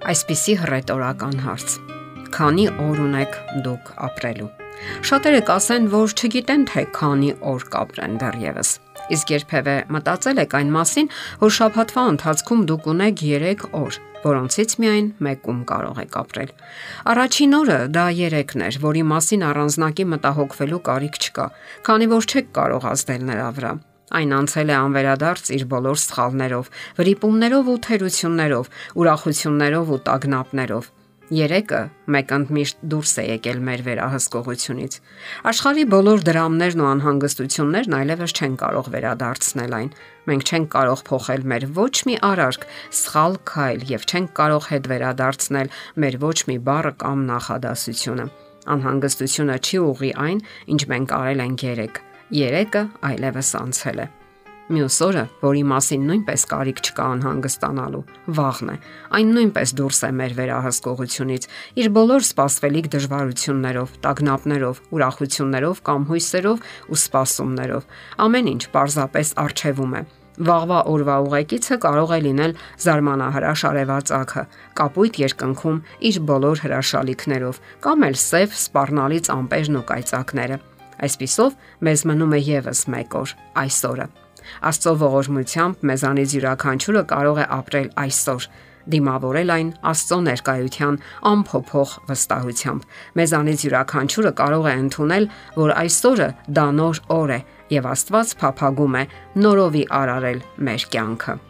Այսպիսի հռետորական հարց. Քանի օր ունեք դուք ապրելու։ Շատերը կասեն, որ չգիտեն թե քանի օր կապրեն դեռևս։ Իսկ երբևէ մտածել եք այն մասին, որ շաբաթվա ընթացքում դուք ունեք 3 օր, որոնցից միայն մեկում կարող եք ապրել։ Առաջին օրը դա 3-ն էր, որի մասին առանձնակի մտահոգվելու կարիք չկա, քանի որ չեք կարող ազդել նրա վրա։ Այն անցել է անվերադարձ իր բոլոր սխալներով, վրիպումներով ու թերություններով, ուրախություններով ու տագնապներով։ Երեկը մեկընդմիշտ դուրս է եկել մեր վերահսկողությունից։ Աշխարի բոլոր դրամներն ու անհանգստություններն այլևս չեն կարող վերադարձնել այն։ Մենք չենք կարող փոխել մեր ոչ մի արարք, սխալ քայլ եւ չենք կարող հետ վերադարձնել մեր ոչ մի բառ կամ նախադասությունը։ Անհանգստությունը չի ուղի այն, ինչ մենք արել ենք երեք երեկը այլևս անցել է։ Մյուս օրը, որի մասին նույնպես կարիք չկա անհանգստանալու, վաղն է։ Այն նույնպես դուրս է մեր վերահսկողությունից, իր բոլոր սպասվելիք դժվարություններով, տագնապներով, ուրախություններով կամ հույսերով ու սպասումներով։ Ամեն ինչ պարզապես արժևում է։ Վաղվա օրվա ուղեկիցը կարող է լինել զարմանահրաշ արևածագը, կապույտ երկնքում իր բոլոր հրաշալիքներով, կամ էլ սև սպառնալից ամպերն ու կայծակները։ Այսպիսով մեզ մնում է եւս 1 օր՝ այսօրը։ Աստծո ողորմությամբ մեզանից յուրաքանչյուրը կարող է ապրել այսօր, դիմավորել այն Աստծո ներկայության ամփոփող վստահությամբ։ Մեզանից յուրաքանչյուրը կարող է ընդունել, որ այսօրը դա նոր օր է եւ Աստված փափագում է նորովի արարել մեր կյանքը։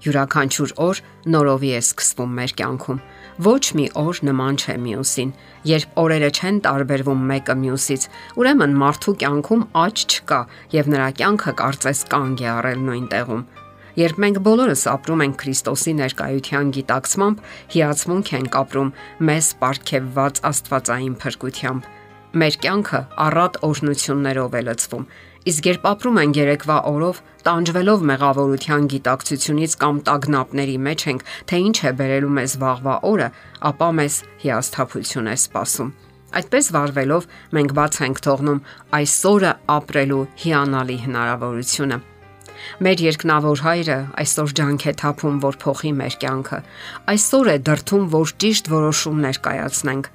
Յուրաքանչյուր օր նորովի է սկսվում մեր կյանքում Ոչ մի օր նման չէ մյուսին։ Երբ օրերը չեն տարբերվում մեկը մյուսից, ուրեմն մարդու կյանքում աճ չկա եւ նրա կյանքը կարծես կանգ է առել նույն տեղում։ Երբ մենք բոլորս ապրում ենք Քրիստոսի ներկայության գիտակցմամբ, հիացմունք ենք ապրում մեզ ապարգևված Աստվածային փրկությամբ։ Մեր կյանքը առատ օրհնություններով է լցվում Իսկ երբ ապրում ենք երեկվա օրով, տանջվելով մեղավորության գիտակցությունից կամ տագնապների մեջ ենք, թե ինչ է բերելու մեզ վաղվա օրը, ապա մեզ հիասթափություն է սպասում։ Այդպես վարվելով մենք բաց ենք թողնում այսօրը ապրելու հիանալի հնարավորությունը։ Մեր երկնավոր հայրը այսօր ջանք է թափում, որ փոխի մեր կյանքը։ Այսօր է դրթում, որ ճիշտ որոշումներ կայացնենք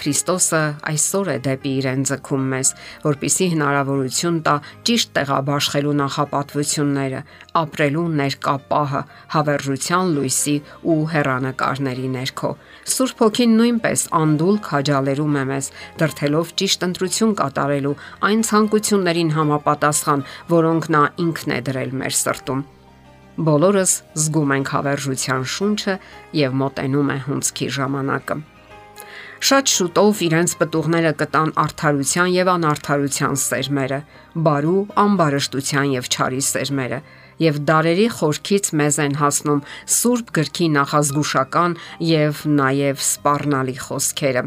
Քրիստոսը այսօր է դեպի իրեն ձգում մեզ, որpիսի հնարավորություն տա ճիշտ տեղաբաշխելու նախապատվությունները, ապրելու ներկա պահը հավերժության լույսի ու հերանեկարների ներքո։ Սուրբ ոգին նույնպես անդուլ քաջալերում է մեզ, դրթելով ճիշտ ընտրություն կատարելու այն ցանկություններին համապատասխան, որոնք նա ինքն է դրել մեր սրտում բոլորս զգում ենք հավերժության շունչը եւ մոտենում է հունցքի ժամանակը։ Շատ շուտով իրենց պտուղները կտան արթարության եւ անարթարության սերմերը, բարու, անբարշտության եւ չարի սերմերը, եւ դարերի խորքից մեզ են հասնում Սուրբ գրքի նախազգուշական եւ նաեւ սпарնալի խոսքերը։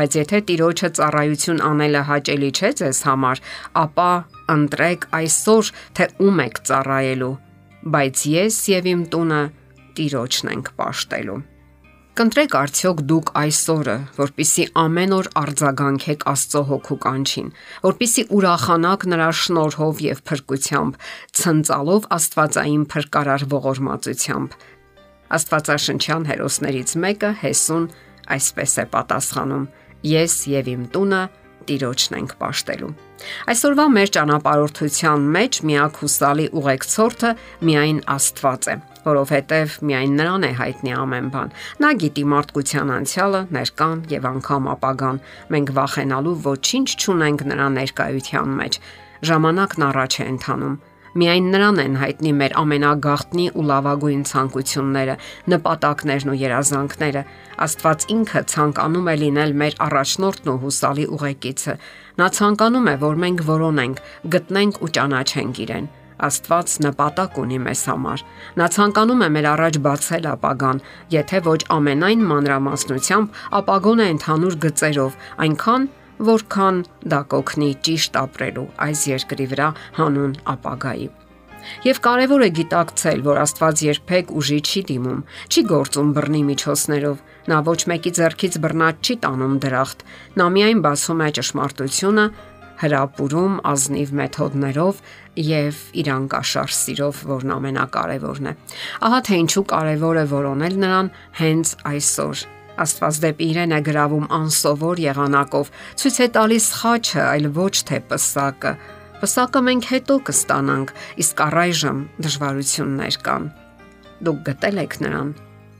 Բայց եթե Տիրոջը ծառայություն անելը հաճելի չէ ձեզ համար, ապա ընտրեք այսօր, թե ում եք ծառայելու։ Բայց ես եւ իմ տունը Տիրոջն ենք ճաշտելու։ Կընտրեք արդյոք դուք այսօրը, որpիսի ամեն օր արձագանքեք Աստծո հոգու կանչին, որpիսի ուրախանաք նրա շնորհով եւ փրկությամբ, ցնծալով Աստվածային փրկարար ողորմածությամբ։ Աստվածաշնչյան հերոսներից մեկը Հեսուն այսպես է պատասխանում. Ես եւ իմ տունը Տիրոջն ենք աշտելու։ Այսօրվա մեր ճանապարհորդության մեջ միակ հուսալի ուղեկցորդը միայն Աստված է որովհետև միայն նրան է հայտնի ամեն բան։ Նա գիտի մարդկության անցյալը, ներկան եւ անգամ ապագան։ Մենք վախենալու ոչինչ չունենք նրա ներկայության մեջ։ Ժամանակն առաջ է ընթանում։ Միայն նրան են հայտնի մեր ամենագաղտնի ու լավագույն ցանկությունները, նպատակներն ու երազանքները։ Աստված ինքը ցանկանում է լինել մեր առաջնորդն ու հուսալի ուղեկիցը։ Նա ցանկանում է, որ մենք որոնենք, գտնենք ու ճանաչենք իրեն։ Աստված նպատակ ունի մեզ համար։ Նա ցանկանում է մեր առաջ բացել ապագան, եթե ոչ ամենայն մանրամասնությամբ, ապա գոնե ընդհանուր գծերով, այնքան, որքան դա կօգնի ճիշտ ապրելու այս երկրի վրա հանուն ապագայի։ Եվ կարևոր է գիտակցել, որ Աստված երբեք ուժի չի դիմում, չի գործում բռնի միջոցներով։ Նա ոչ մեկի ձեռքից բռնած չի տանում դրախտ։ Նա միայն բացում է ճշմարտությունը հրապուրում ազնիվ մեթոդներով եւ իրանկաշար սիրով, որն ամենակարևորն է։ Ահա թե ինչու կարևոր է որոնել նրան հենց այսօր Աստված դեպի իրեն է գրավում անսովոր եղանակով, ցույց է տալիս խաչը, այլ ոչ թե պսակը։ Պսակը մենք հետո կստանանք, իսկ առայժմ դժվարություններ կան։ Դուք գտել եք նրան։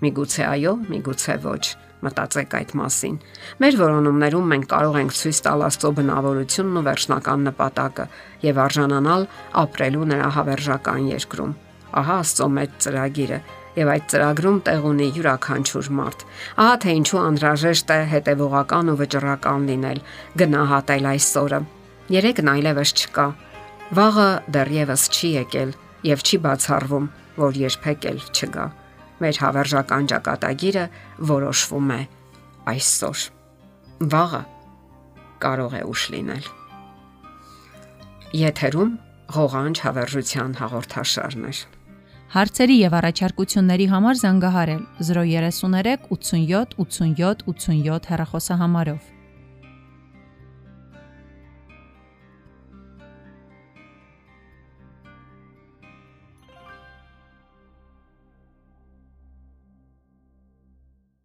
Միգուցե այո, միգուցե ոչ մտածեք այդ մասին։ Մեր որոնումներում մենք կարող ենք ցույց տալ Աստծո բնավորությունն ու վերջնական նպատակը եւ արժանանալ ապրելու նրա հավերժական երկրում։ Ահա Աստծո մեծ ծրագիրը եւ այդ ծրագրում տեղ ունի յուրաքանչյուր մարդ։ Ահա թե ինչու անհրաժեշտ է հետևողական ու վճռական լինել, գնահատել այսօրը։ Երեկն այլևս չկա։ Վաղը դեռևս չի եկել եւ չի բացառվում, որ երբեք էլ չգա։ Մեր հավերժական ճակատագիրը որոշվում է այսօր։ Վաղը կարող է ուշ լինել։ Եթերում ղողանջ հավերժության հաղորդաշարներ։ Հարցերի եւ առաջարկությունների համար զանգահարել 033 87 87 87 հեռախոսահամարով։